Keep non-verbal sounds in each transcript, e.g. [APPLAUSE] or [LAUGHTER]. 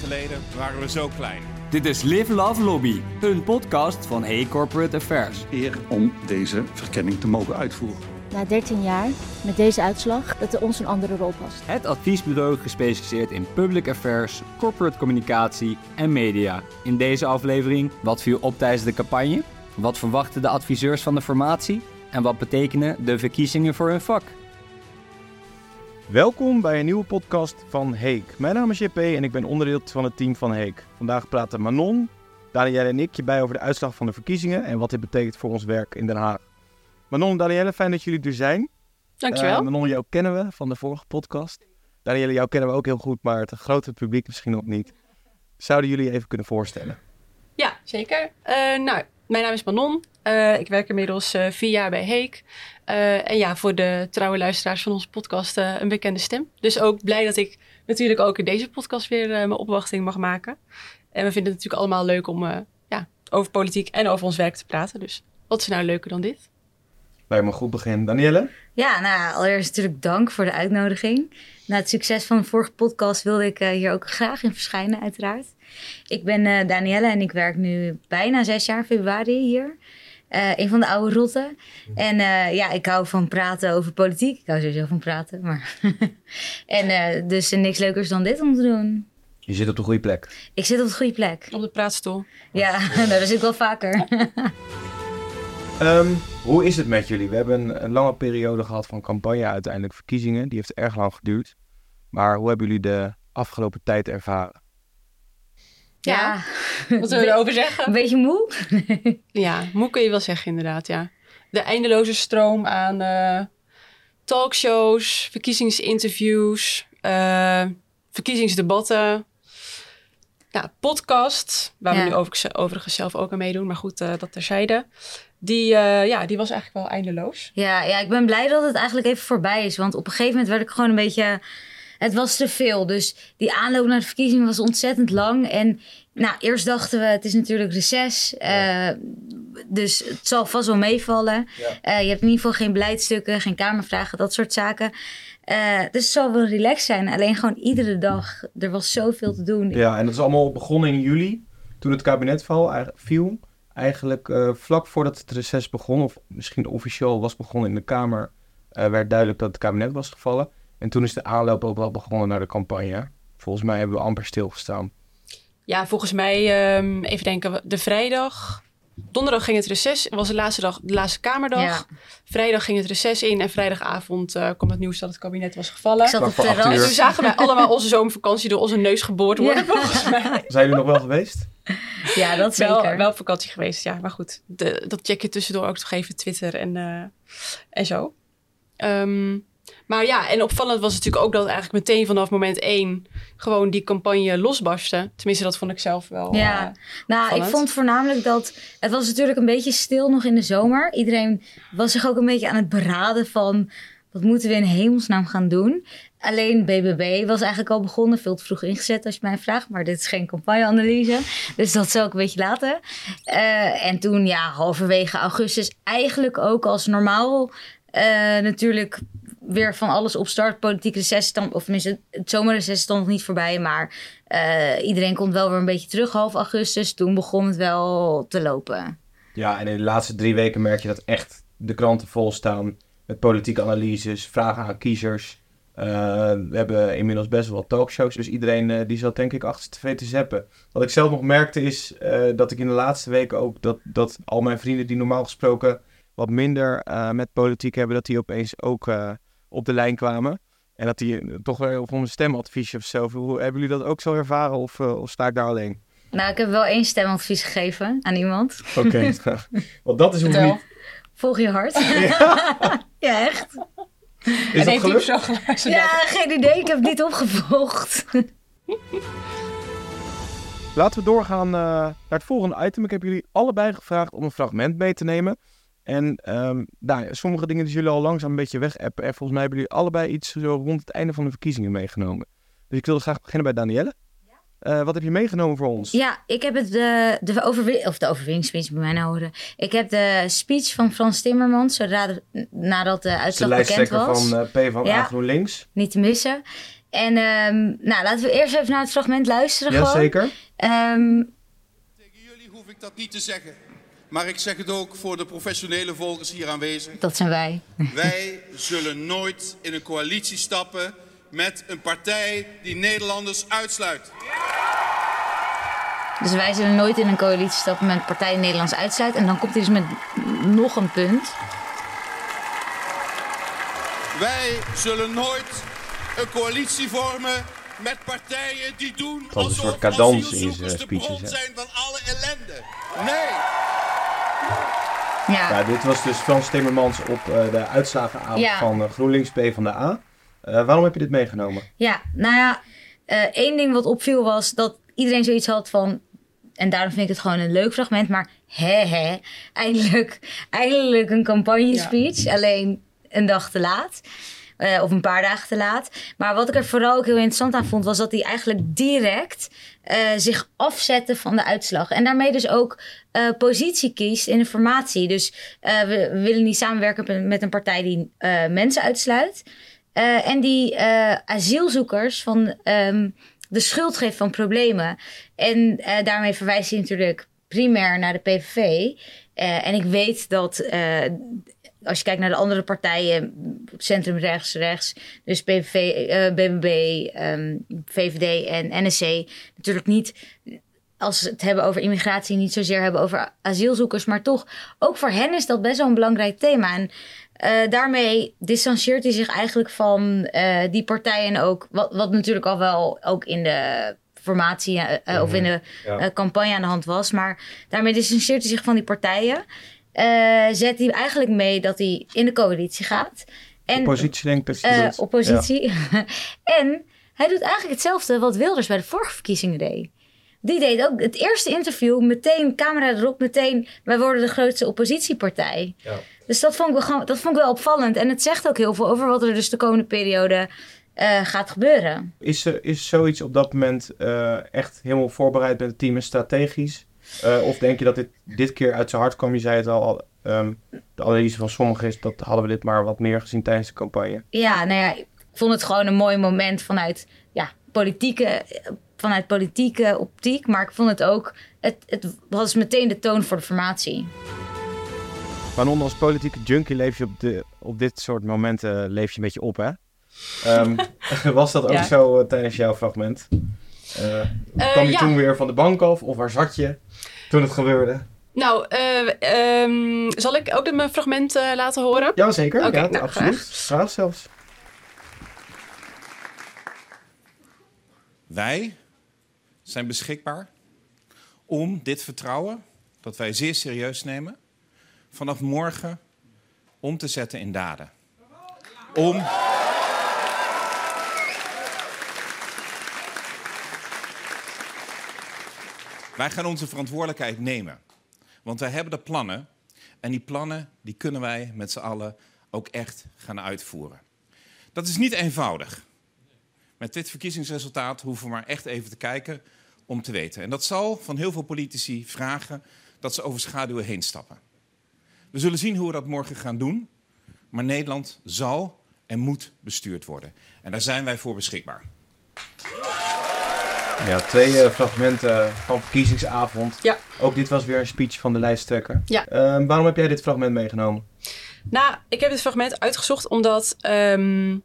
geleden waren we zo klein. Dit is Live Love Lobby, een podcast van Hey Corporate Affairs. Eer om deze verkenning te mogen uitvoeren. Na 13 jaar, met deze uitslag, dat er ons een andere rol past. Het adviesbureau gespecialiseerd in public affairs, corporate communicatie en media. In deze aflevering, wat viel op tijdens de campagne? Wat verwachten de adviseurs van de formatie? En wat betekenen de verkiezingen voor hun vak? Welkom bij een nieuwe podcast van Heek. Mijn naam is JP en ik ben onderdeel van het team van Heek. Vandaag praten Manon, Danielle en ik je bij over de uitslag van de verkiezingen en wat dit betekent voor ons werk in Den Haag. Manon en Danielle, fijn dat jullie er zijn. Dankjewel. Uh, Manon, jou kennen we van de vorige podcast. Danielle, jou kennen we ook heel goed, maar het grote publiek misschien nog niet. Zouden jullie even kunnen voorstellen? Ja, zeker. Uh, nou, mijn naam is Manon. Uh, ik werk inmiddels uh, vier jaar bij Heek. Uh, en ja, voor de trouwe luisteraars van onze podcast een bekende stem. Dus ook blij dat ik natuurlijk ook in deze podcast weer mijn opwachting mag maken. En we vinden het natuurlijk allemaal leuk om ja, over politiek en over ons werk te praten. Dus wat is nou leuker dan dit? Lijkt me een goed begin. Danielle? Ja, nou, allereerst natuurlijk dank voor de uitnodiging. Na het succes van de vorige podcast wilde ik hier ook graag in verschijnen, uiteraard. Ik ben uh, Danielle en ik werk nu bijna zes jaar februari hier. Uh, een van de oude rotten. En uh, ja, ik hou van praten over politiek. Ik hou sowieso van praten. Maar [LAUGHS] en dus niks leukers dan dit om te doen. Je zit op de goede plek. Ik zit op de goede plek. Op de praatstoel. Ja, [LAUGHS] nou, daar zit ik wel vaker. [LAUGHS] um, hoe is het met jullie? We hebben een lange periode gehad van campagne, uiteindelijk verkiezingen. Die heeft erg lang geduurd. Maar hoe hebben jullie de afgelopen tijd ervaren? Ja, wat zullen we erover zeggen? Een beetje moe? [LAUGHS] ja, moe kun je wel zeggen inderdaad, ja. De eindeloze stroom aan uh, talkshows, verkiezingsinterviews, uh, verkiezingsdebatten, ja, podcast, waar ja. we nu overigens, overigens zelf ook aan meedoen, maar goed, uh, dat terzijde. Die, ja, die was eigenlijk wel eindeloos. Ja, ja, ik ben blij dat het eigenlijk even voorbij is, want op een gegeven moment werd ik gewoon een beetje het was te veel. Dus die aanloop naar de verkiezingen was ontzettend lang. En nou, eerst dachten we, het is natuurlijk reces. Ja. Uh, dus het zal vast wel meevallen. Ja. Uh, je hebt in ieder geval geen beleidstukken, geen kamervragen, dat soort zaken. Uh, dus het zal wel relaxed zijn. Alleen gewoon iedere dag. Er was zoveel te doen. Ja, en dat is allemaal begonnen in juli. Toen het kabinet viel. Eigenlijk vlak voordat het reces begon, of misschien officieel was begonnen in de Kamer, werd duidelijk dat het kabinet was gevallen. En toen is de aanloop ook wel begonnen naar de campagne. Volgens mij hebben we amper stilgestaan. Ja, volgens mij, um, even denken, de vrijdag. Donderdag ging het reces, was de laatste dag, de laatste Kamerdag. Ja. Vrijdag ging het reces in en vrijdagavond uh, kwam het nieuws dat het kabinet was gevallen. Ik zat op terras. En toen zagen wij allemaal onze zomervakantie door onze neus geboord worden, ja. volgens mij. [LAUGHS] Zijn jullie nog wel geweest? Ja, dat zeker. Wel, wel op vakantie geweest, ja. Maar goed, de, dat check je tussendoor ook nog even Twitter en, uh, en zo. Um, maar ja, en opvallend was natuurlijk ook dat eigenlijk meteen vanaf moment één gewoon die campagne losbarstte. Tenminste, dat vond ik zelf wel. Ja, uh, nou, opvallend. ik vond voornamelijk dat het was natuurlijk een beetje stil nog in de zomer. Iedereen was zich ook een beetje aan het beraden van wat moeten we in hemelsnaam gaan doen. Alleen BBB was eigenlijk al begonnen, veel te vroeg ingezet als je mij vraagt. Maar dit is geen campagneanalyse, dus dat zal ik een beetje laten. Uh, en toen, ja, halverwege augustus eigenlijk ook als normaal uh, natuurlijk weer van alles op start. Politiek reces stand, of tenminste, het zomerreces stond nog niet voorbij. Maar uh, iedereen komt wel weer een beetje terug half augustus. Toen begon het wel te lopen. Ja, en in de laatste drie weken merk je dat echt de kranten vol staan. Met politieke analyses, vragen aan kiezers. Uh, we hebben inmiddels best wel wat talkshows. Dus iedereen uh, die zat denk ik achter tv te zeppen. Wat ik zelf nog merkte is dat ik in de laatste weken ook... Dat, dat al mijn vrienden die normaal gesproken wat minder met politiek hebben... dat die opeens ook op de lijn kwamen. En dat die toch weer op een stemadviesje of zo. Hoe, hebben jullie dat ook zo ervaren of, uh, of sta ik daar alleen? Nou, ik heb wel één stemadvies gegeven aan iemand. Oké, okay. [LAUGHS] want dat is hoe niet... Volg je hart. Ja, [LAUGHS] ja echt. Is dat gelukt? Zo geluisterd ja, geen idee. Ik heb het niet opgevolgd. Laten we doorgaan uh, naar het volgende item. Ik heb jullie allebei gevraagd om een fragment mee te nemen. En um, nou, sommige dingen die jullie al langzaam een beetje wegappen. En volgens mij hebben jullie allebei iets zo rond het einde van de verkiezingen meegenomen. Dus ik wilde graag beginnen bij Danielle. Ja. Uh, wat heb je meegenomen voor ons? Ja, ik heb het de, de, overwin of de overwinningsspeech bij mij horen. Ik heb de speech van Frans Timmermans, zodra de, nadat de uitslag de bekend was. van uh, P van ja, A GroenLinks. Niet te missen. En ehm, nou, laten we eerst even naar het fragment luisteren. gewoon. Jazeker. Ehm, Tegen jullie hoef ik dat niet te zeggen. Maar ik zeg het ook voor de professionele volgers hier aanwezig. dat zijn wij. Wij zullen nooit in een coalitie stappen met een partij die Nederlanders uitsluit. Dus wij zullen nooit in een coalitie stappen met Partij Nederlands Uitsluit. En dan komt hij dus met nog een punt. Wij zullen nooit een coalitie vormen met partijen die doen Dat is een alsof soort cadans in zijn de speeches, zijn van alle ellende. Nee. Ja, Ja, dit was dus Frans Timmermans op eh, de uitslagenavond Ja. van uh, GroenLinks PvdA. Eh waarom heb je dit meegenomen? ja nou ja, eh, één ding wat opviel was dat iedereen zoiets had van... En daarom vind ik het gewoon een leuk fragment. Maar hè hè, eindelijk, eindelijk een campagnespeech. Alleen een dag te laat. Eh, of een paar dagen te laat. Maar wat ik er vooral ook heel interessant aan vond... was dat hij eigenlijk direct eh, zich afzette van de uitslag. En daarmee dus ook eh, positie kiest in de formatie. Dus we, willen niet samenwerken met een partij die mensen uitsluit. En die asielzoekers van ehm, de schuld geeft van problemen. En daarmee verwijst hij natuurlijk primair naar de PVV. En ik weet dat als je kijkt naar de andere partijen, centrum rechts, rechts, dus PVV, eh, BBB, ehm, VVD en NSC, natuurlijk niet als ze het hebben over immigratie, niet zozeer hebben over asielzoekers, maar toch, ook voor hen is dat best wel een belangrijk thema. En eh, daarmee distancieert hij zich eigenlijk van eh, die partijen ook, wat, wat natuurlijk al wel ook in de formatie of in de Ja. campagne aan de hand was, maar daarmee distancieert hij zich van die partijen. Eh, zet hij eigenlijk mee dat hij in de coalitie gaat. En Oppositie denk ik dat je eh, oppositie. [LAUGHS] en hij doet eigenlijk hetzelfde wat Wilders bij de vorige verkiezingen deed. Die deed ook het eerste interview, meteen camera erop, meteen wij worden de grootste oppositiepartij. Ja. Dus dat vond, ik wel, dat vond ik wel opvallend. En het zegt ook heel veel over wat er dus de komende periode eh, gaat gebeuren. Is, er, is zoiets op dat moment eh, echt helemaal voorbereid met het team en strategisch? Eh, of denk je dat dit dit keer uit zijn hart kwam? Je zei het al, ehm, de analyse van sommigen is dat hadden we dit maar wat meer gezien tijdens de campagne. Ja, nou ja, ik vond het gewoon een mooi moment vanuit ja, politieke, vanuit politieke optiek. Maar ik vond het ook, het, het was meteen de toon voor de formatie. Manon, als politieke junkie leef je op, de, op dit soort momenten leef je een beetje op, hè? [LAUGHS] Ehm, was dat ook Ja. zo eh, tijdens jouw fragment? Eh, kwam je ja. toen weer van de bank af of waar zat je toen het gebeurde? Nou, eh, ehm, zal ik ook mijn fragment eh, laten horen? Jazeker, ja, nou, absoluut. graag. Graag zelfs. Wij zijn beschikbaar om dit vertrouwen, dat wij zeer serieus nemen, vanaf morgen om te zetten in daden. Om. Wij gaan onze verantwoordelijkheid nemen. Want wij hebben de plannen. En die plannen die kunnen wij met z'n allen ook echt gaan uitvoeren. Dat is niet eenvoudig. Met dit verkiezingsresultaat hoeven we maar echt even te kijken om te weten. En dat zal van heel veel politici vragen dat ze over schaduwen heen stappen. We zullen zien hoe we dat morgen gaan doen. Maar Nederland zal en moet bestuurd worden. En daar zijn wij voor beschikbaar. Ja, twee eh, fragmenten van verkiezingsavond. Ja. Ook dit was weer een speech van de lijsttrekker. Ja. Ehm, waarom heb jij dit fragment meegenomen? Nou, ik heb dit fragment uitgezocht omdat... ehm,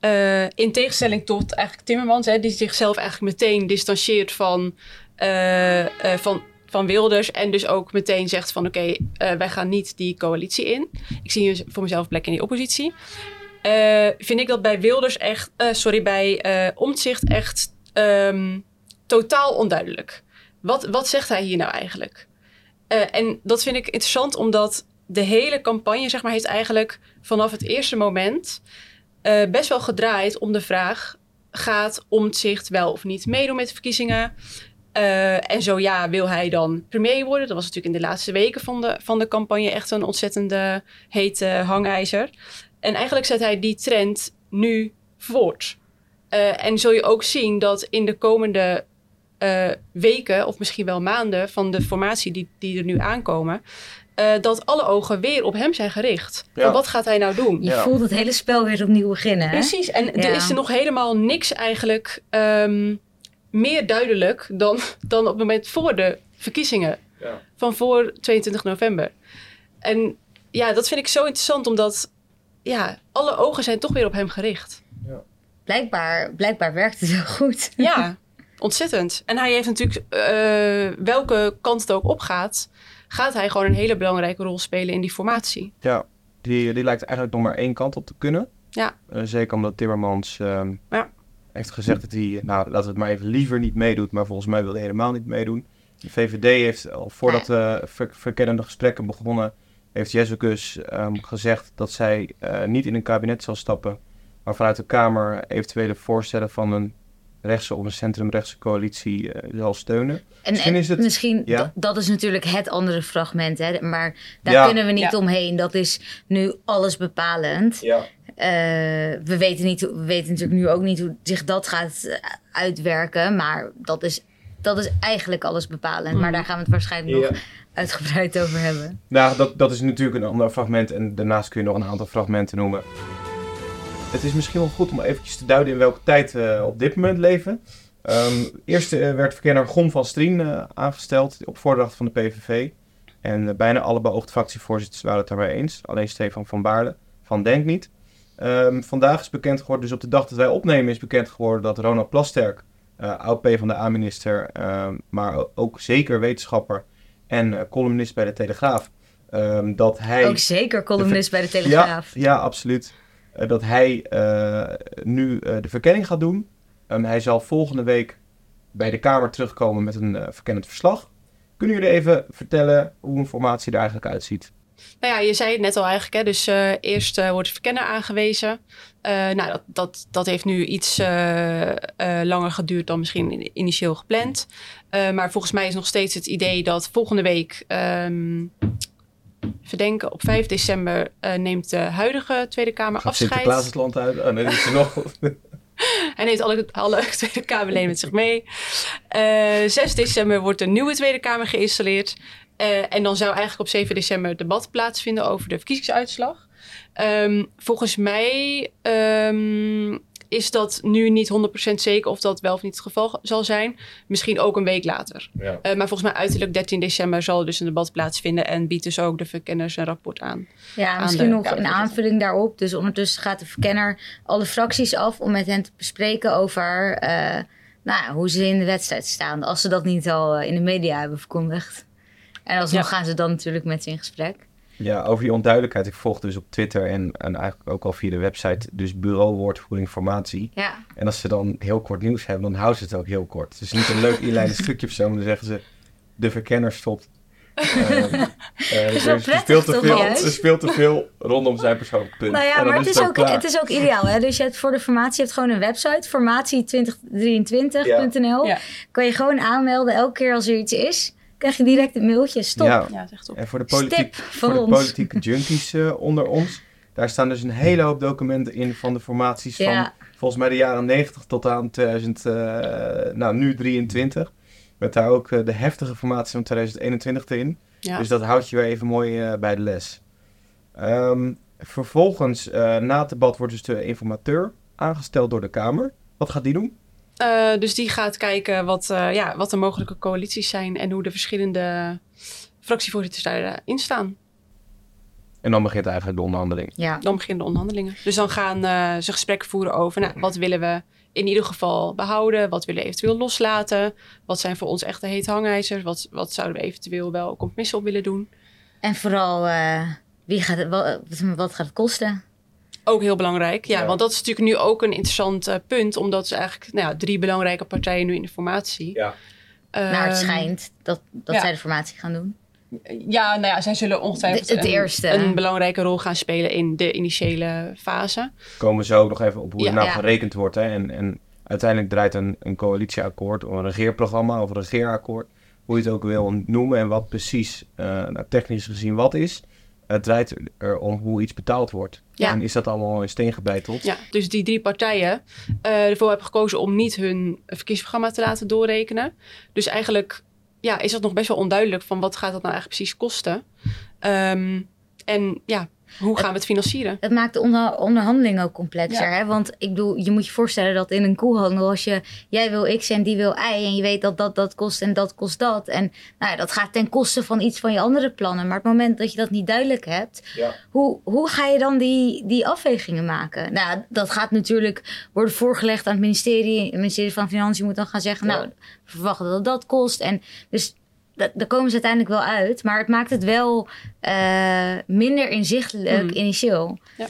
eh, in tegenstelling tot eigenlijk Timmermans... Hè, die zichzelf eigenlijk meteen distancieert van, eh, van, van Wilders... en dus ook meteen zegt van... oké, wij gaan niet die coalitie in. Ik zie hier voor mezelf plek in die oppositie. Vind ik dat bij Wilders echt... sorry, bij Omtzigt echt ehm, totaal onduidelijk. Wat, wat zegt hij hier nou eigenlijk? Eh, en dat vind ik interessant omdat de hele campagne, zeg maar, heeft eigenlijk vanaf het eerste moment eh, best wel gedraaid om de vraag: gaat Omtzigt wel of niet meedoen met de verkiezingen? Eh, en zo ja, wil hij dan premier worden? Dat was natuurlijk in de laatste weken van de, van de campagne echt een ontzettende hete hangijzer. En eigenlijk zet hij die trend nu voort. Eh, en zul je ook zien dat in de komende eh, weken, of misschien wel maanden van de formatie die, die er nu aankomen, eh, dat alle ogen weer op hem zijn gericht. Ja. Van wat gaat hij nou doen? Je Ja. voelt het hele spel weer opnieuw beginnen. Hè? Precies, en Ja. er is er nog helemaal niks eigenlijk ehm, meer duidelijk dan, dan op het moment voor de verkiezingen. Ja. Van voor 22 november. En ja, dat vind ik zo interessant, omdat ja, alle ogen zijn toch weer op hem gericht. Blijkbaar, blijkbaar werkt het wel goed. Ja, [LAUGHS] ontzettend. En hij heeft natuurlijk, eh, welke kant het ook opgaat, gaat hij gewoon een hele belangrijke rol spelen in die formatie. Ja, die, die lijkt eigenlijk nog maar één kant op te kunnen. Ja. Eh, zeker omdat Timmermans ehm, Ja. heeft gezegd dat hij, nou laten we het maar even liever niet meedoet, maar volgens mij wil hij helemaal niet meedoen. De VVD heeft al voordat de ver- verkennende gesprekken begonnen, heeft Jezus ehm, gezegd dat zij eh, niet in een kabinet zal stappen, maar vanuit de Kamer eventuele voorstellen van een rechtse of een centrumrechtse coalitie eh, zal steunen. En, Misschien en is het- misschien ja. dat, is natuurlijk het andere fragment, hè? maar daar Ja. kunnen we niet Ja. omheen. Dat is nu alles bepalend. Ja. Eh, we, weten niet, hoe- we weten natuurlijk nu ook niet hoe zich dat gaat eh, uitwerken, maar dat is, dat is eigenlijk alles bepalend. Maar daar gaan we het waarschijnlijk Ja. nog uitgebreid over hebben. Nou, dat, dat is natuurlijk een ander fragment en daarnaast kun je nog een aantal fragmenten noemen. Het is misschien wel goed om eventjes te duiden in welke tijd we op dit moment leven. Ehm, eerst eh, werd verkenner Gon van Strien eh, aangesteld op voordracht van de PVV. En eh, bijna alle beoogde fractievoorzitters waren het daarbij eens. Alleen Stefan van Baarle van Denk niet. Ehm, vandaag is bekend geworden, dus op de dag dat wij opnemen is bekend geworden dat Ronald Plasterk, eh oud P van de A-minister, ehm, maar ook zeker wetenschapper en columnist bij de Telegraaf, dat hij... Ook zeker columnist bij de Telegraaf. Ja, ja absoluut. Eh, dat hij eh, nu eh, de verkenning gaat doen. Ehm, hij zal volgende week bij de Kamer terugkomen met een verkennend verslag. Kunnen jullie even vertellen hoe een formatie er eigenlijk uitziet? Nou ja, je zei het net al eigenlijk. Hè? Dus eerst wordt de verkenner aangewezen. Nou, dat, dat, dat heeft nu iets langer geduurd dan misschien in- initieel gepland. Maar volgens mij is nog steeds het idee dat volgende week... ehm verdenken, op 5 december eh, neemt de huidige Tweede Kamer Gaat afscheid. Sinterklaas het land uit? Oh, nee, dat is er nog. [LAUGHS] Hij neemt alle, alle [LAUGHS] Tweede Kamerleden met zich mee. Eh 6 december wordt een nieuwe Tweede Kamer geïnstalleerd. Eh, en dan zou eigenlijk op 7 december het debat plaatsvinden over de verkiezingsuitslag. Ehm, volgens mij ehm, is dat nu niet 100% zeker of dat wel of niet het geval zal zijn. Misschien ook een week later. Ja. Eh, maar volgens mij uiterlijk 13 december zal er dus een debat plaatsvinden. En biedt dus ook de verkenners een rapport aan. Ja, aan misschien nog in Kamervoorzitter. aanvulling daarop. Dus ondertussen gaat de verkenner alle fracties af om met hen te bespreken over eh, nou, hoe ze in de wedstrijd staan. Als ze dat niet al eh, in de media hebben verkondigd. En alsnog gaan ze dan natuurlijk met ze in gesprek. Ja, over die onduidelijkheid. Ik volg dus op Twitter en, en eigenlijk ook al via de website, dus Bureau Woordvoering Formatie. Ja, En als ze dan heel kort nieuws hebben, dan houden ze het ook heel kort. Het is niet een leuk inleidend [LAUGHS] stukje of zo, maar dan zeggen ze, de verkenner stopt. [LAUGHS] Is wel er, speelt te veel, er speelt te veel rondom zijn persoonlijke punt. nou ja, maar het is, ook het is ook ideaal. Hè? Dus je hebt voor de formatie je hebt gewoon een website, formatie2023.nl. Ja. Kan je gewoon aanmelden. Elke keer als er iets is, krijg je direct een mailtje. Stop. Ja, Ja, het is echt op. en voor de, politiek, Stip voor de ons. politieke junkies eh, onder ons, daar staan dus een hele hoop documenten in van de formaties van volgens mij de jaren 90 tot aan 2000, eh, nou nu 23. Met daar ook eh, de heftige formatie van 2021 in. Ja. Dus dat houdt je weer even mooi eh, bij de les. Ehm, vervolgens, eh, na het debat, wordt dus de informateur aangesteld door de Kamer. Wat gaat die doen? Eh, dus die gaat kijken wat, eh, ja, wat de mogelijke coalities zijn en hoe de verschillende fractievoorzitters daarin staan. En dan begint eigenlijk de onderhandeling. Ja. Dan beginnen de onderhandelingen. Dus dan gaan eh, ze gesprekken voeren over nou, wat willen we in ieder geval behouden, wat willen we eventueel loslaten, wat zijn voor ons echte hete hangijzers, wat, wat zouden we eventueel wel compromissen op willen doen. En vooral, eh, wie gaat het, wat, wat gaat het kosten? Ook heel belangrijk, ja, Ja. want dat is natuurlijk nu ook een interessant eh, punt, omdat ze eigenlijk nou ja, drie belangrijke partijen nu in de formatie. Ja. nou, het Ehm, schijnt dat, dat ja. zij de formatie gaan doen. Ja, nou ja, zij zullen ongetwijfeld De- het een, eerste. een belangrijke rol gaan spelen in de initiële fase. Komen we zo ook nog even op hoe Ja. er nou gerekend wordt. Hè? En, en uiteindelijk draait een, een coalitieakkoord of een regeerprogramma of een regeerakkoord. Hoe je het ook wil noemen en wat precies eh, nou, technisch gezien wat is. Het draait erom hoe iets betaald wordt. Ja. En is dat allemaal in steen gebeiteld? Ja, dus die drie partijen eh, ervoor hebben gekozen om niet hun verkiezingsprogramma te laten doorrekenen. Dus eigenlijk ja, is het nog best wel onduidelijk van wat gaat dat nou eigenlijk precies kosten. Ehm, en ja, hoe gaan we het financieren? Het maakt de onder- onderhandeling ook complexer. Ja. Hè? Want ik bedoel, je moet je voorstellen dat in een koehandel, als je jij wil X en die wil Y, en je weet dat dat dat kost en dat kost dat. En nou ja, dat gaat ten koste van iets van je andere plannen. Maar op het moment dat je dat niet duidelijk hebt, Ja. hoe, hoe ga je dan die, die afwegingen maken? Nou, dat gaat natuurlijk worden voorgelegd aan het ministerie. Het ministerie van Financiën moet dan gaan zeggen, nou, we verwachten dat dat kost. En dus da- daar komen ze uiteindelijk wel uit. Maar het maakt het wel eh, minder inzichtelijk Mm. initieel. Ja.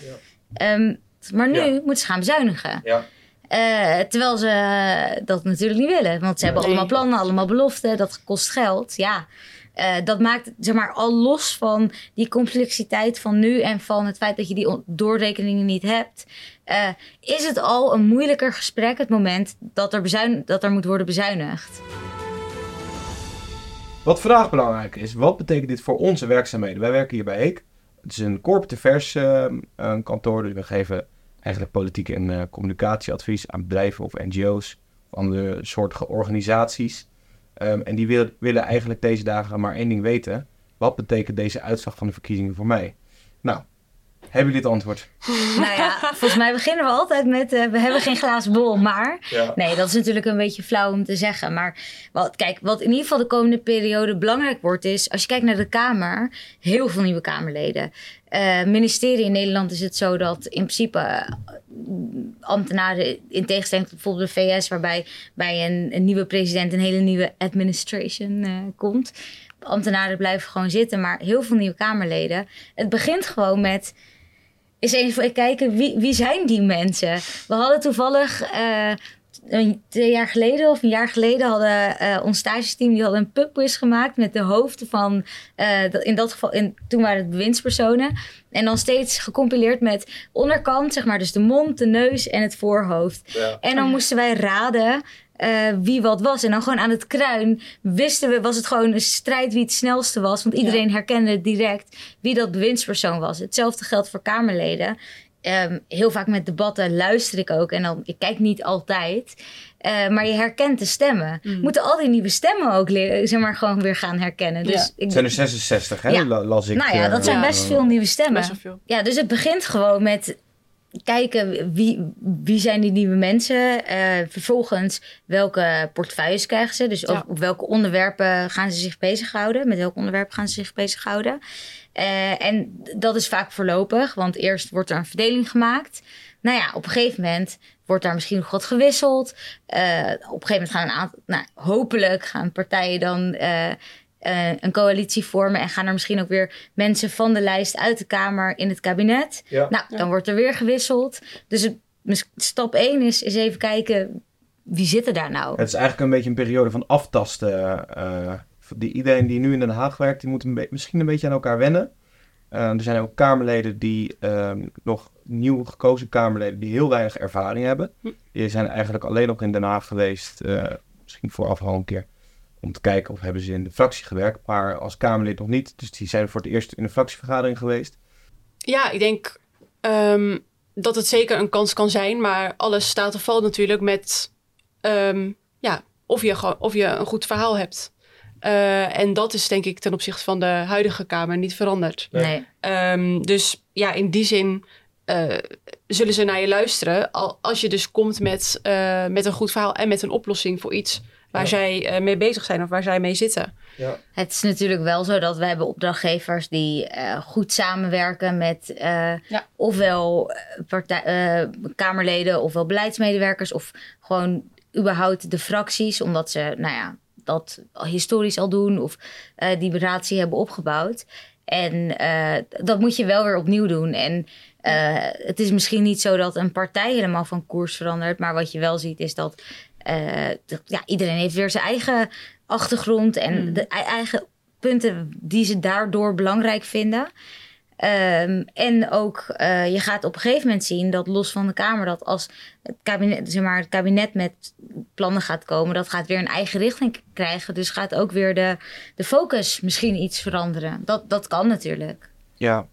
Ehm, maar nu Ja. moeten ze gaan bezuinigen. Ja. Eh, terwijl ze dat natuurlijk niet willen. Want ze hebben Nee. allemaal plannen, allemaal beloften. Dat kost geld. Ja, Eh, dat maakt zeg maar al los van die complexiteit van nu... en van het feit dat je die doorrekeningen niet hebt... eh, is het al een moeilijker gesprek het moment dat er, bezuin dat er moet worden bezuinigd. Wat vandaag belangrijk is, wat betekent dit voor onze werkzaamheden? Wij werken hier bij Heek. Het is een corporate affairs eh, een kantoor, dus we geven eigenlijk politiek en eh, communicatieadvies aan bedrijven of NGO's of andere soortige organisaties. Ehm, en die wil- willen eigenlijk deze dagen maar één ding weten. Wat betekent deze uitslag van de verkiezingen voor mij? Nou, hebben jullie het antwoord? [LAUGHS] nou ja, volgens mij beginnen we altijd met... eh, we hebben geen glazen bol, maar... Ja. Nee, dat is natuurlijk een beetje flauw om te zeggen. Maar wat, kijk, wat in ieder geval de komende periode belangrijk wordt, is als je kijkt naar de Kamer, heel veel nieuwe Kamerleden. Eh ministerie in Nederland is het zo dat in principe eh, ambtenaren, in tegenstelling tot bijvoorbeeld de VS, waarbij bij een, een nieuwe president een hele nieuwe administration eh, komt. Ambtenaren blijven gewoon zitten, maar heel veel nieuwe Kamerleden. Het begint gewoon met eens even kijken, wie, wie zijn die mensen? We hadden toevallig eh, een, twee jaar geleden of een jaar geleden hadden eh, ons stagesteam die hadden een pubquiz gemaakt met de hoofden van, dat- in dat geval, in, toen waren het bewindspersonen. En dan steeds gecompileerd met onderkant, zeg maar, dus de mond, de neus en het voorhoofd. En dan moesten wij raden eh, wie wat was. En dan gewoon aan het kruin wisten we, was het gewoon een strijd wie het snelste was. Want iedereen herkende direct wie dat bewindspersoon was. Hetzelfde geldt voor Kamerleden. Ehm, heel vaak met debatten luister ik ook. En dan, ik kijk niet altijd. Eh, maar je herkent de stemmen. Mm. Moeten al die nieuwe stemmen ook leren, zeg maar, gewoon weer gaan herkennen. Dus Ja. ik, Het zijn er 66, hè? Ja. La- Las ik. nou ja, dat zijn eh, best veel nieuwe stemmen. Best wel veel. Ja, dus het begint gewoon met kijken wie, wie zijn die nieuwe mensen. Eh, vervolgens welke portefeuilles krijgen ze. Dus Ja. op, welke onderwerpen gaan ze zich bezighouden. Met welke onderwerpen gaan ze zich bezighouden. Eh, en dat is vaak voorlopig, want eerst wordt er een verdeling gemaakt. Nou ja, op een gegeven moment wordt daar misschien nog wat gewisseld. Eh, op een gegeven moment gaan een aantal, nou, hopelijk gaan partijen dan eh, eh, een coalitie vormen en gaan er misschien ook weer mensen van de lijst uit de Kamer in het kabinet. Ja. Nou, dan wordt er weer gewisseld. Dus het, stap 1 is, is even kijken wie zitten daar nou. Het is eigenlijk een beetje een periode van aftasten. eh, die, iedereen die nu in Den Haag werkt, die moet een misschien een beetje aan elkaar wennen. Eh, er zijn ook Kamerleden die ehm, nog nieuw gekozen Kamerleden die heel weinig ervaring hebben. Hm. Die zijn eigenlijk alleen nog in Den Haag geweest, eh, misschien vooraf al een keer, om te kijken of hebben ze in de fractie gewerkt. Maar als Kamerlid nog niet, dus die zijn voor het eerst in een fractievergadering geweest. Ja, ik denk ehm, dat het zeker een kans kan zijn. Maar alles staat of valt natuurlijk met ehm, ja, of, je, of je een goed verhaal hebt. Eh, en dat is denk ik ten opzichte van de huidige Kamer niet veranderd. Nee. Ehm, dus ja, in die zin eh, zullen ze naar je luisteren. Al, als je dus komt met, eh, met een goed verhaal en met een oplossing voor iets waar Ja. zij eh, mee bezig zijn of waar zij mee zitten. Het is natuurlijk wel zo dat we hebben opdrachtgevers die eh, goed samenwerken met eh, Ja. ofwel eh, partij, eh, Kamerleden ofwel beleidsmedewerkers of gewoon überhaupt de fracties, omdat ze nou ja, dat historisch al doen of eh, die relatie hebben opgebouwd. En eh, dat moet je wel weer opnieuw doen. En eh, het is misschien niet zo dat een partij helemaal van koers verandert, maar wat je wel ziet is dat- ja, iedereen heeft weer zijn eigen achtergrond en Mm. de ei- eigen punten die ze daardoor belangrijk vinden. Ehm, en ook, eh, je gaat op een gegeven moment zien dat los van de Kamer, dat als het kabinet, zeg maar, het kabinet met plannen gaat komen, dat gaat weer een eigen richting krijgen. Dus gaat ook weer de, de focus misschien iets veranderen. Dat, dat kan natuurlijk. Ja.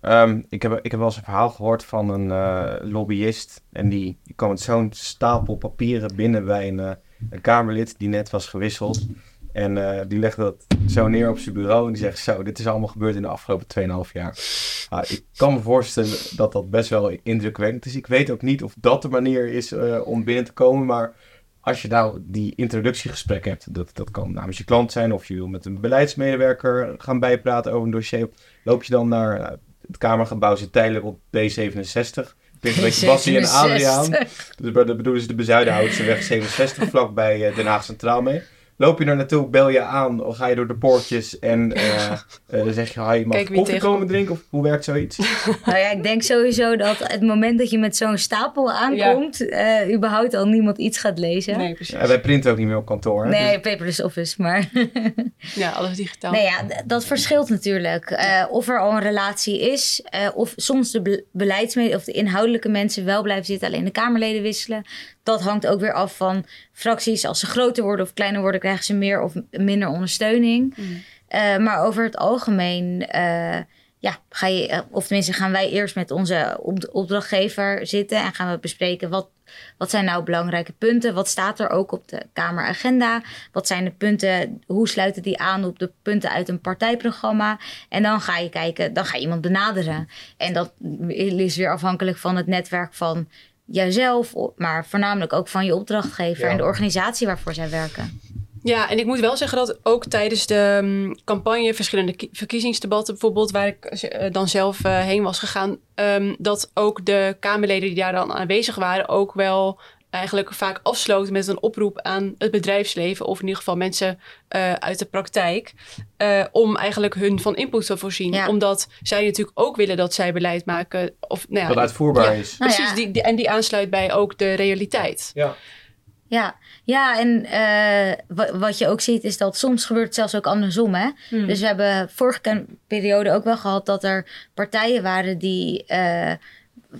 Ehm, ik, heb, ik heb wel eens een verhaal gehoord van een eh, lobbyist. En die, die kwam met zo'n stapel papieren binnen bij een, eh, Kamerlid die net was gewisseld. En eh, die legde dat zo neer op zijn bureau en die zegt zo, dit is allemaal gebeurd in de afgelopen 2,5 jaar. Ik kan me voorstellen dat dat best wel indrukwekkend is. Ik weet ook niet of dat de manier is om binnen te komen, maar als je nou die introductiegesprek hebt, dat, dat kan namens je klant zijn of je wil met een beleidsmedewerker gaan bijpraten over een dossier, loop je dan naar het Kamergebouw zit tijdelijk op B67. Ik een beetje Bassie en Adriaan. Dus daar bedoelen ze de Bezuidenhoutse weg 67 vlakbij uh, Den Haag Centraal mee. Loop je er naartoe, bel je aan, of ga je door de poortjes en [LAUGHS] uh, uh, zeg je, hi, mag koffie komen drinken? Of hoe werkt zoiets? [LAUGHS] nou ja, ik denk sowieso dat het moment dat je met zo'n stapel aankomt, ja. uh, überhaupt al niemand iets gaat lezen. Nee, precies. Ja, wij printen ook niet meer op kantoor. Hè? Nee, dus... paperless office, maar... [LAUGHS] ja, alles digitaal. Nee, ja, dat verschilt natuurlijk. of er al een relatie is, of soms de be of de inhoudelijke mensen wel blijven zitten, alleen de Kamerleden wisselen dat hangt ook weer af van fracties. Als ze groter worden of kleiner worden, krijgen ze meer of minder ondersteuning. Mm. Uh, maar over het algemeen, uh, ja, ga je, of tenminste gaan wij eerst met onze opdrachtgever zitten en gaan we bespreken wat, wat zijn nou belangrijke punten? Wat staat er ook op de Kameragenda? Wat zijn de punten? Hoe sluiten die aan op de punten uit een partijprogramma? En dan ga je kijken, dan ga je iemand benaderen. En dat is weer afhankelijk van het netwerk van jijzelf, maar voornamelijk ook van je opdrachtgever en de organisatie waarvoor zij werken. Ja, en ik moet wel zeggen dat ook tijdens de um, campagne, verschillende verkiezingsdebatten bijvoorbeeld, waar ik uh, dan zelf uh, heen was gegaan, um, dat ook de Kamerleden die daar dan aanwezig waren ook wel eigenlijk vaak afsloten met een oproep aan het bedrijfsleven, of in ieder geval mensen uh, uit de praktijk, uh, om eigenlijk hun van input te voorzien. Ja. Omdat zij natuurlijk ook willen dat zij beleid maken. Of, nou ja, dat uitvoerbaar ja, is. Precies, Nou ja. die, die, en die aansluit bij ook de realiteit. Ja. Ja, ja en uh, wat je ook ziet is dat soms gebeurt het zelfs ook andersom. Hè? Hmm. Dus we hebben vorige periode ook wel gehad dat er partijen waren die uh,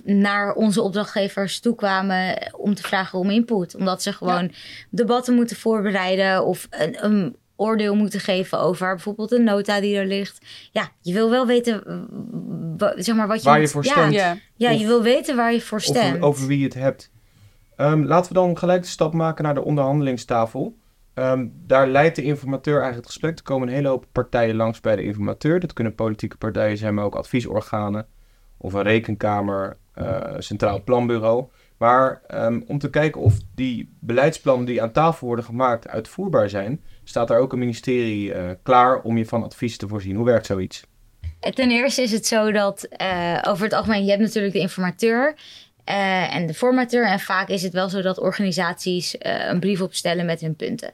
naar onze opdrachtgevers toekwamen om te vragen om input. Omdat ze gewoon ja. debatten moeten voorbereiden of een, een oordeel moeten geven over bijvoorbeeld een nota die er ligt. Ja, je wil wel weten zeg maar, wat je... Waar moet, je voor ja, stemt. Ja. Ja, Of- je wil weten waar je voor stemt. Over, over wie je het hebt. Ehm, laten we dan gelijk de stap maken naar de onderhandelingstafel. Ehm, daar leidt de informateur eigenlijk het gesprek. Er komen een hele hoop partijen langs bij de informateur. Dat kunnen politieke partijen zijn, maar ook adviesorganen. Of een rekenkamer, centraal planbureau. Maar ehm, om te kijken of die beleidsplannen die aan tafel worden gemaakt uitvoerbaar zijn, staat er ook een ministerie eh, klaar om je van advies te voorzien. Hoe werkt zoiets? Ten eerste is het zo dat over het algemeen, je hebt natuurlijk de informateur en de formateur. En vaak is het wel zo dat organisaties een brief opstellen met hun punten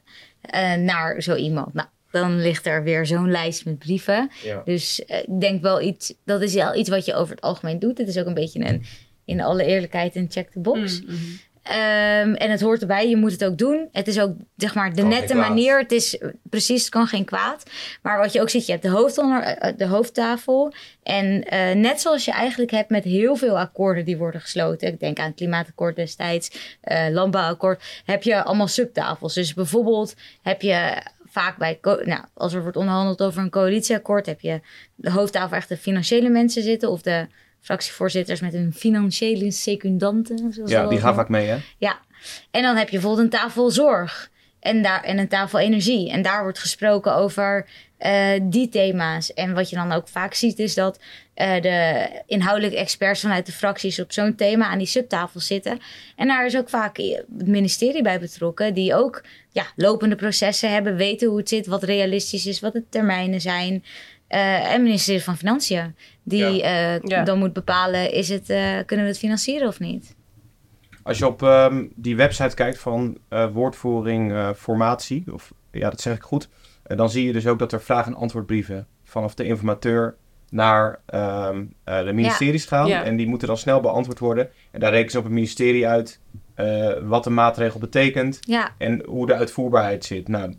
naar zo iemand. Nou, dan ligt er weer zo'n lijst met brieven. Ja. Dus ik denk wel iets, dat is wel iets wat je over het algemeen doet. Het is ook een beetje een, in alle eerlijkheid, een check the box. Mm, mm. Um, en het hoort erbij, je moet het ook doen. Het is ook, zeg maar, de Kan nette manier. Het is precies, het kan geen kwaad. Maar wat je ook ziet, je hebt de, hoofdonder, de hoofdtafel. En uh, net zoals je eigenlijk hebt met heel veel akkoorden die worden gesloten. Ik denk aan het klimaatakkoord destijds, uh, landbouwakkoord. Heb je allemaal subtafels. Dus bijvoorbeeld heb je vaak bij, nou, als er wordt onderhandeld over een coalitieakkoord, heb je de hoofdtafel echt de financiële mensen zitten of de fractievoorzitters met een financiële secundante. Zoals Ja, die gaan vaak mee, hè? Ja, en dan heb je bijvoorbeeld een tafel zorg en, daar, en een tafel energie. En daar wordt gesproken over uh, die thema's. En wat je dan ook vaak ziet is dat uh, de inhoudelijke experts vanuit de fracties op zo'n thema aan die subtafel zitten. En daar is ook vaak het ministerie bij betrokken, die ook ja, lopende processen hebben, weten hoe het zit, wat realistisch is, wat de termijnen zijn. Uh, en ministerie van Financiën, die ja. Uh, ja. dan moet bepalen, is het, uh, kunnen we het financieren of niet? Als je op um, die website kijkt van uh, woordvoering uh, formatie, of ja, dat zeg ik goed, uh, dan zie je dus ook dat er vraag- en antwoordbrieven vanaf de informateur naar um, de ministeries ja. gaan. Ja. En die moeten dan snel beantwoord worden. En daar rekenen ze op het ministerie uit wat een maatregel betekent ja. en hoe de uitvoerbaarheid zit. Nou,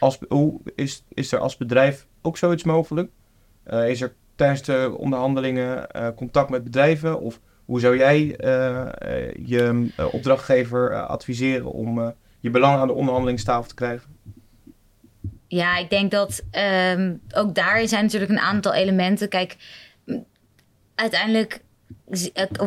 als, hoe is, is er als bedrijf ook zoiets mogelijk? is er tijdens de onderhandelingen contact met bedrijven of hoe zou jij je opdrachtgever adviseren om je belang aan de onderhandelingstafel te krijgen? Ja, ik denk dat um, ook daarin zijn natuurlijk een aantal elementen. Kijk, uiteindelijk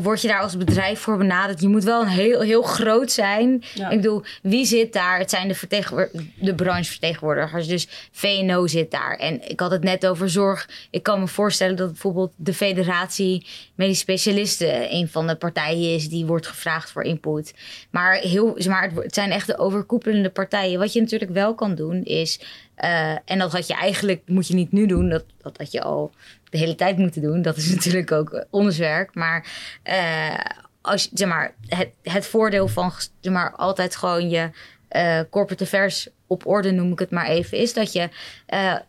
word je daar als bedrijf voor benaderd. Je moet wel een heel, heel groot zijn. Ja. Ik bedoel, wie zit daar? Het zijn de, vertegenwoor- de branchevertegenwoordigers. Dus VNO zit daar. En ik had het net over zorg. Ik kan me voorstellen dat bijvoorbeeld de Federatie Medisch Specialisten een van de partijen is die wordt gevraagd voor input. Maar, heel, zeg maar het zijn echt de overkoepelende partijen. Wat je natuurlijk wel kan doen is. eh, en dat had je eigenlijk, moet je niet nu doen. Dat, dat had je al de hele tijd moeten doen. Dat is [LAUGHS] natuurlijk ook eh, ons werk. Maar, eh, als, zeg maar het, het voordeel van zeg maar, altijd gewoon je eh, corporate affairs op orde, noem ik het maar even, is dat je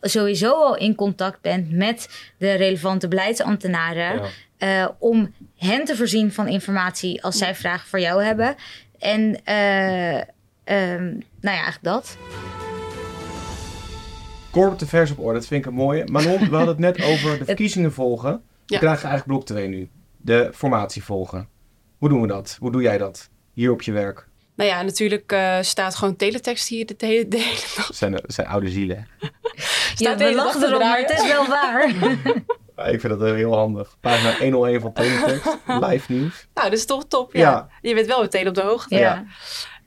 sowieso al in contact bent met de relevante beleidsambtenaren. Ja. om hen te voorzien van informatie als zij vragen voor jou hebben. En eh, ehm, nou ja, eigenlijk dat. Corporate affairs op orde, dat vind ik een mooie. Manon, we hadden het net over de [LAUGHS] verkiezingen volgen. We Ja. krijgen eigenlijk blok 2 nu. De formatie volgen. Hoe doen we dat? Hoe doe jij dat? Hier op je werk. Nou ja, natuurlijk eh, staat gewoon teletext hier de, hele- de hele dag. Dat zijn, dat zijn oude zielen. Ja, we lachen erom, maar het is wel waar. [LAUGHS] Ja, Ik vind dat heel handig. Pagina 101 van Teletext. [LAUGHS] Live nieuws. Nou, dat is toch top. Ja. Ja. Je bent wel meteen op de hoogte. ja.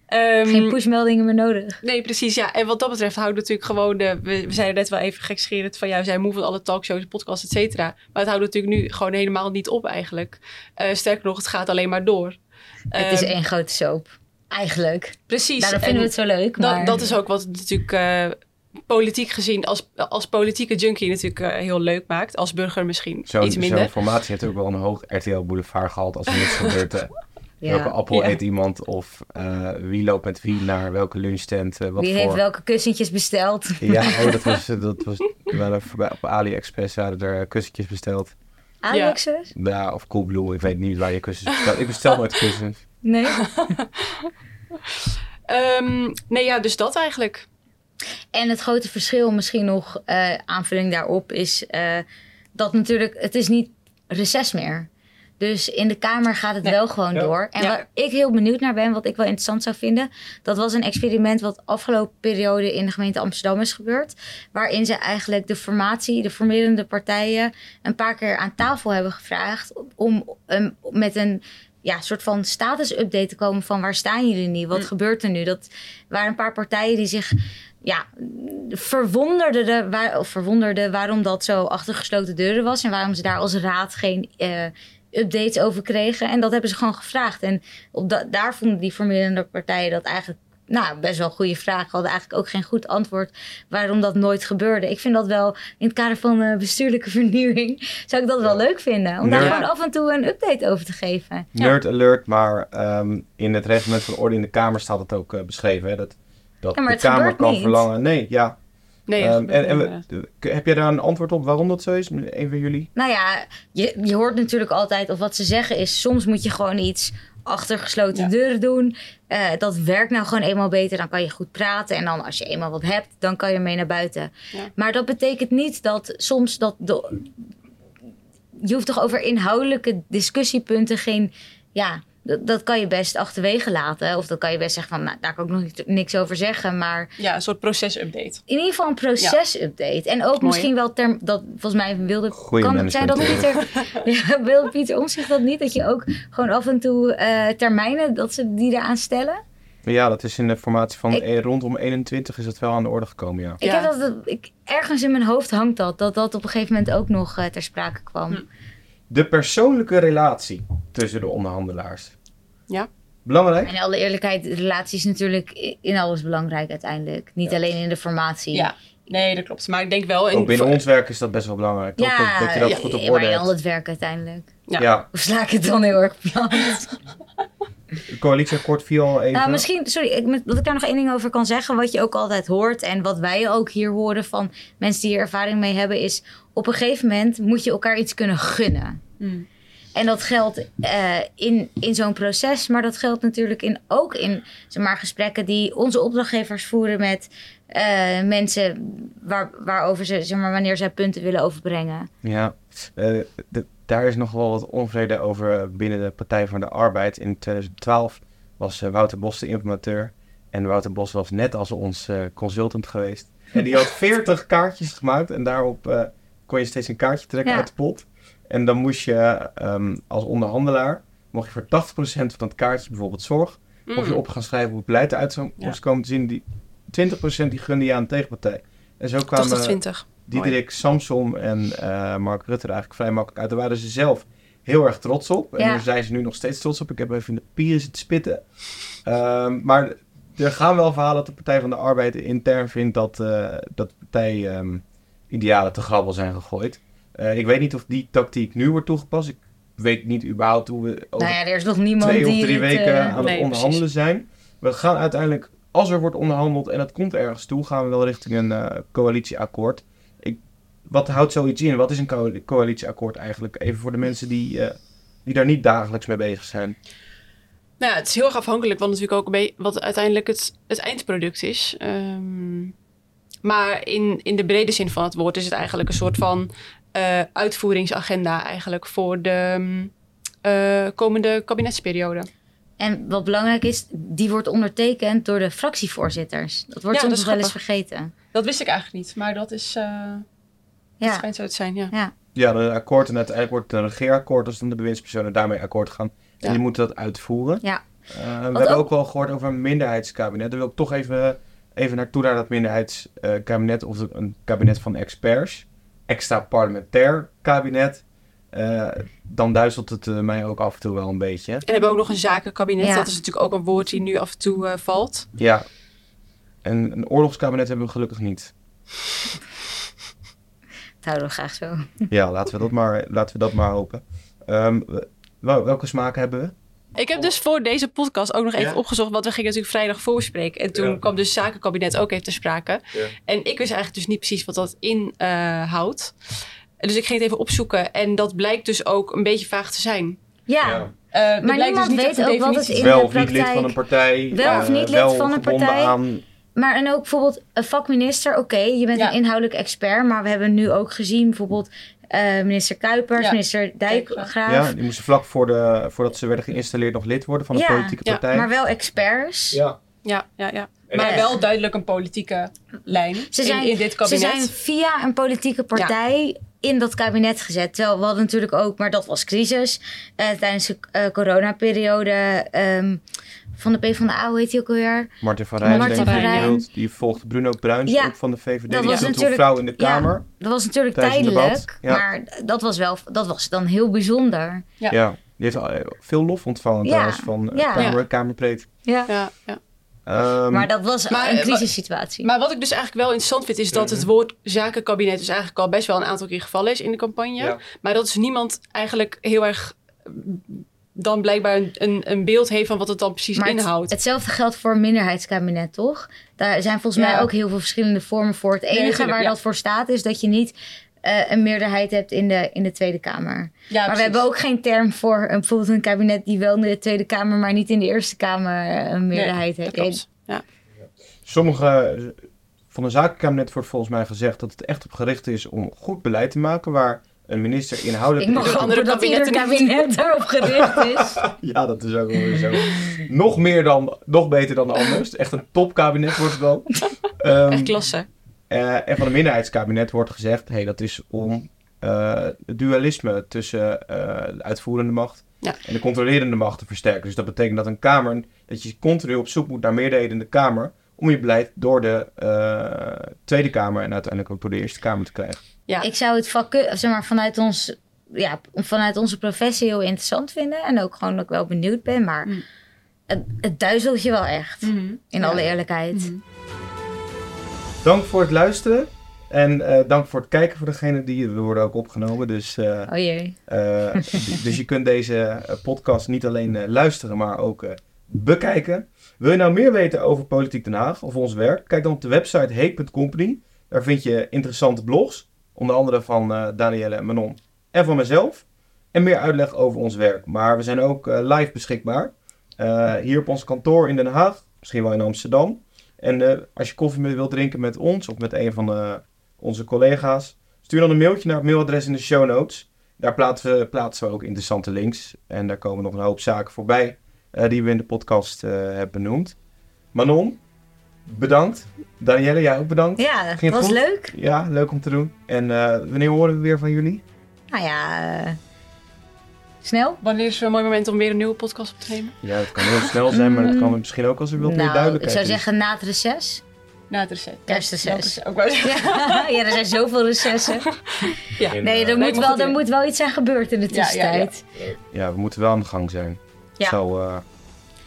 Ehm, Geen pushmeldingen meer nodig. Nee, precies. Ja. En wat dat betreft houdt natuurlijk gewoon de... We, we zeiden net wel even gekscherend van... Ja, we zijn moe van alle talkshows, podcasts, et cetera. Maar het houdt natuurlijk nu gewoon helemaal niet op eigenlijk. Eh, sterker nog, het gaat alleen maar door. Het is Ehm, één grote soap. Eigenlijk. Precies. Daarom vinden En we het zo leuk. dat, Maar... dat is ook wat natuurlijk eh, politiek gezien... Als, als politieke junkie natuurlijk eh, heel leuk maakt. Als burger misschien Zo'n iets minder. zo'n formatie heeft ook wel een hoog RTL Boulevard gehad als er niks [LAUGHS] gebeurt. Ja. Welke appel Ja. eet iemand? Of eh, wie loopt met wie naar welke lunchtent? eh, wat Wie voor... heeft welke kussentjes besteld? Ja, oh, dat [LAUGHS] was, dat was we waren voorbij op AliExpress hadden er eh, kussentjes besteld. Alexus? Ja, of Coolblue, ik weet niet waar je kussens bestelt. Ik bestel nooit kussens. Nee. [LAUGHS] Ehm, nee, ja, dus dat eigenlijk. En het grote verschil, misschien nog eh, aanvulling daarop, is eh, dat natuurlijk, het is niet reces meer. Dus in de Kamer gaat het Nee. wel gewoon Ja. door. En Ja. waar ik heel benieuwd naar ben, wat ik wel interessant zou vinden, dat was een experiment wat afgelopen periode in de gemeente Amsterdam is gebeurd. Waarin ze eigenlijk de formatie, de formerende partijen, een paar keer aan tafel hebben gevraagd om um, met een ja, soort van status-update te komen van waar staan jullie nu? Wat Mm. gebeurt er nu? Dat waren een paar partijen die zich ja, verwonderden, de, waar, of verwonderden waarom dat zo achter gesloten deuren was en waarom ze daar als raad geen eh, updates over kregen. En dat hebben ze gewoon gevraagd. En op da- daar vonden die formerende partijen dat eigenlijk nou, best wel een goede vraag. Hadden eigenlijk ook geen goed antwoord waarom dat nooit gebeurde. Ik vind dat wel in het kader van eh, bestuurlijke [LAUGHS] vernieuwing zou ik dat wel leuk vinden. Om daar gewoon af en toe een update over te geven. Nerd alert, maar ehm, in het reglement van orde in de Kamer staat het ook eh, beschreven. Hè, dat dat Ja, de Kamer kan niet. verlangen. Nee, ja. Nee, Ehm, en, we- heb jij daar een antwoord op waarom dat zo is? Een van jullie? Nou ja, je, je hoort natuurlijk altijd, of wat ze zeggen is, soms moet je gewoon iets achter gesloten Ja. deuren doen. Eh, dat werkt nou gewoon eenmaal beter, dan kan je goed praten. En dan als je eenmaal wat hebt, dan kan je mee naar buiten. Ja. Maar dat betekent niet dat soms dat... De, je hoeft toch over inhoudelijke discussiepunten geen... Ja, dat, dat kan je best achterwege laten. Of dat kan je best zeggen van, nou, daar kan ik nog niet- niks over zeggen. Maar Ja, een soort procesupdate. in ieder geval een procesupdate. En ook Mooi, misschien wel term, dat volgens mij wilde Goeie kan zijn dat Pieter [LAUGHS] ja, wilde Pieter Omtzigt dat niet dat je ook gewoon af en toe eh, termijnen dat ze die eraan stellen. Ja, dat is in de formatie van Ik- eh, rondom 21 is dat wel aan de orde gekomen, ja. Ik Ja. heb dat, dat ik ergens in mijn hoofd hangt dat dat dat op een gegeven moment ook nog eh, ter sprake kwam. Hm. De persoonlijke relatie tussen de onderhandelaars. Ja. Belangrijk? En in alle eerlijkheid, relatie is natuurlijk in alles belangrijk uiteindelijk. Niet alleen in de formatie. Ja, nee, dat klopt. Maar ik denk wel... In, Ook binnen ons werk is dat best wel belangrijk. toch? Ja, dat, dat je dat ja, goed op maar orde in al het werk uiteindelijk. Ja. Ja, Of sla ik het dan heel erg plat? coalitieakkoord viel al even. Nou, misschien, sorry, ik, met- dat ik daar nog één ding over kan zeggen. Wat je ook altijd hoort en wat wij ook hier horen van mensen die hier ervaring mee hebben, is op een gegeven moment moet je elkaar iets kunnen gunnen. Hmm. En dat geldt eh, in, in zo'n proces, maar dat geldt natuurlijk in, ook in zeg maar, gesprekken die onze opdrachtgevers voeren met eh, mensen waar, waarover ze, zeg maar, wanneer zij punten willen overbrengen. Ja, eh, de- daar is nog wel wat onvrede over binnen de Partij van de Arbeid. In 2012 was Wouter Bos de informateur. En Wouter Bos was net als ons consultant geweest. En die had [LAUGHS] 40 kaartjes gemaakt. En daarop kon je steeds een kaartje trekken Ja. uit de pot. En dan moest je ehm, als onderhandelaar, mocht je voor 80% van het kaartje, bijvoorbeeld zorg, mocht je Mm. op gaan schrijven hoe het beleid eruit zou Ja. komen te zien. Die 20% die gunde je aan de tegenpartij. En zo kwamen 80-20. Diederik Samsom en eh, Mark Rutte er eigenlijk vrij makkelijk uit. Daar waren ze zelf heel erg trots op. En Ja. daar zijn ze nu nog steeds trots op. Ik heb even in de papieren zitten spitten. Ehm, maar er gaan wel verhalen dat de Partij van de Arbeid intern vindt dat, eh dat partij ehm, idealen te grabbel zijn gegooid. Eh, ik weet niet of die tactiek nu wordt toegepast. Ik weet niet überhaupt hoe we over Nou ja, er is nog niemand twee of drie het, weken eh, aan het onderhandelen zijn. We gaan uiteindelijk, als er wordt onderhandeld en het komt ergens toe, gaan we wel richting een eh, coalitieakkoord. Ik, wat houdt zoiets in? Wat is een co- coalitieakkoord eigenlijk? Even voor de mensen die, eh, die daar niet dagelijks mee bezig zijn. Nou ja, het is heel erg afhankelijk wat natuurlijk ook wat uiteindelijk het, het eindproduct is. Ehm, maar in, in de brede zin van het woord is het eigenlijk een soort van eh, uitvoeringsagenda eigenlijk voor de mm, eh, komende kabinetsperiode. En wat belangrijk is, die wordt ondertekend door de fractievoorzitters. Dat wordt Ja, soms dat wel eens vergeten. Dat wist ik eigenlijk niet, maar dat is. eh Dat Ja, schijnt zo te zijn, ja. Ja, een akkoord en uiteindelijk wordt het een regeerakkoord als dan de bewindspersonen daarmee akkoord gaan. En Ja. die moeten dat uitvoeren. Ja. Eh, we hebben ook... wel gehoord over een minderheidskabinet. Daar wil ik toch even, even naartoe naar dat minderheidskabinet of een kabinet van experts. Extra parlementair kabinet. Eh, dan duizelt het eh, mij ook af en toe wel een beetje. En we hebben ook nog een zakenkabinet. Ja. Dat is natuurlijk ook een woord die nu af en toe eh, valt. Ja. En een oorlogskabinet hebben we gelukkig niet. dat houden we graag zo. Ja, laten we dat maar, laten we dat maar hopen. Ehm, wel- welke smaken hebben we? Ik heb dus voor deze podcast ook nog even Ja? opgezocht, want we gingen natuurlijk vrijdag voorspreken. En toen Ja. kwam dus zakenkabinet ook even ter sprake. Ja. En ik wist eigenlijk dus niet precies wat dat inhoudt. dus ik ging het even opzoeken. En dat blijkt dus ook een beetje vaag te zijn. Ja, Eh, er Maar blijkt niemand niet weet ook wat het in te wel de of niet lid praktijk- van een partij. Wel of eh, niet lid van een partij. Aan, maar en ook bijvoorbeeld een vakminister. Oké, je bent Ja. een inhoudelijk expert. Maar we hebben nu ook gezien bijvoorbeeld eh, minister Kuipers, Ja. minister Dijkgraaf. Ja, die moesten vlak voor de, voordat ze werden geïnstalleerd nog lid worden van een Ja. politieke Ja, partij. Maar wel experts. Ja. Ja, ja, ja. Maar wel duidelijk een politieke lijn Ze zijn, in, in dit ze kabinet. zijn via een politieke partij in dat kabinet gezet. Terwijl we hadden natuurlijk ook, maar dat was crisis. eh, tijdens de eh, coronaperiode ehm, van de PvdA, hoe heet die ook alweer? Martin van Rijn, Martin denk ik, van Rijn. die volgt Bruno Bruins Ja, ook van de VVD. dat Die was is natuurlijk vrouw in de ja. Kamer. Dat was natuurlijk tijdelijk. ja. Maar dat was, wel, dat was dan heel bijzonder. Ja. Ja. Die heeft eh, veel lof ontvangen Ja, trouwens van eh, ja. Kamer, Kamerbreed. Ja. Ja, ja. Ehm, Maar dat was Maar, een eh, crisissituatie. Maar wat ik dus eigenlijk wel interessant vind, is dat het woord zakenkabinet dus eigenlijk al best wel een aantal keer gevallen is in de campagne. Ja. Maar dat dus niemand eigenlijk heel erg dan blijkbaar een, een, een beeld heeft van wat het dan precies Maar het- inhoudt. hetzelfde geldt voor een minderheidskabinet, toch? Daar zijn volgens Ja. mij ook heel veel verschillende vormen voor. Het enige waar ja. dat voor staat is dat je niet eh, een meerderheid hebt in de, in de Tweede Kamer. ja, maar we hebben ook geen term voor een, bijvoorbeeld een kabinet die wel in de Tweede Kamer, maar niet in de Eerste Kamer eh, een meerderheid heeft. klopt. Ja. Sommige van de zakenkabinet wordt volgens mij gezegd dat het echt op gericht is om goed beleid te maken waar een minister inhoudelijk... Ik mag andere dat ieder niet. kabinet daarop gericht is. [LAUGHS] Ja, dat is ook wel zo. nog meer dan, nog beter dan anders. Echt een topkabinet wordt het wel. Ehm, Echt klasse. eh, en van een minderheidskabinet wordt gezegd, hey, dat is om eh, het dualisme tussen eh, de uitvoerende macht Ja. en de controlerende macht te versterken. Dus dat betekent dat een Kamer, dat je continu op zoek moet naar meerderheden in de Kamer om je beleid door de eh, Tweede Kamer en uiteindelijk ook door de Eerste Kamer te krijgen. Ja. Ik zou het vak, zeg maar, vanuit, ons, ja, vanuit onze professie heel interessant vinden. En ook gewoon ook wel benieuwd ben. Maar Mm. het, het duizelt je wel echt. Mhm. In Ja. alle eerlijkheid. Mhm. Dank voor het luisteren en eh, dank voor het kijken voor degene die we worden ook opgenomen. Dus eh, Oh jee. Eh, [LAUGHS] dus je kunt deze podcast niet alleen eh, luisteren, maar ook eh, bekijken. Wil je nou meer weten over Politiek Den Haag of ons werk? Kijk dan op de website heek.company. Daar vind je interessante blogs, onder andere van eh Danielle en Manon en van mezelf. En meer uitleg over ons werk. Maar we zijn ook eh, live beschikbaar. Eh, hier op ons kantoor in Den Haag, misschien wel in Amsterdam. En als je koffie wilt drinken met ons of met een van onze collega's, stuur dan een mailtje naar het mailadres in de show notes. Daar plaatsen we, plaatsen we ook interessante links. En daar komen nog een hoop zaken voorbij die we in de podcast hebben benoemd. Manon, bedankt. Danielle, jij ook bedankt. Ja, Ging het het was goed? leuk. Ja, leuk om te doen. En eh, wanneer horen we weer van jullie? Nou ja, eh, Snel? Wanneer is een mooi moment om weer een nieuwe podcast op te nemen? Ja, het kan heel snel zijn, maar het kan misschien ook als er wat meer nou, ik duidelijkheid zou is. zeggen na het reces. Na het reces. Kerstreces. Ook wel Ja, [LAUGHS] ja, er zijn zoveel recessen. [LAUGHS] Ja. In, Nee, er, moet wel, er moet wel iets zijn gebeurd in de Ja, ja, ja. tussentijd. Ja, we moeten wel aan de gang zijn. Het Ja. zou eh,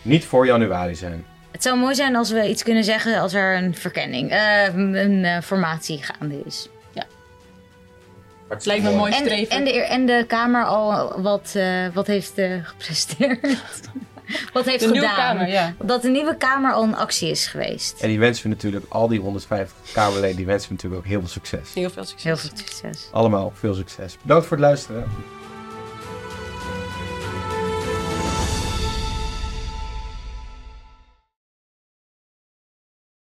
niet voor januari zijn. Het zou mooi zijn als we iets kunnen zeggen als er een verkenning, eh, een eh, formatie gaande is. Het lijkt me een mooi En, streven. en, de, en de Kamer al wat, eh, wat heeft eh, gepresteerd. [LAUGHS] wat heeft de gedaan. nieuwe kamer, ja. Dat de nieuwe Kamer al in actie is geweest. En die wensen we natuurlijk, al die 150 Kamerleden, die wensen we natuurlijk ook heel veel succes. Heel veel succes. Heel veel succes. Allemaal veel succes. Bedankt voor het luisteren.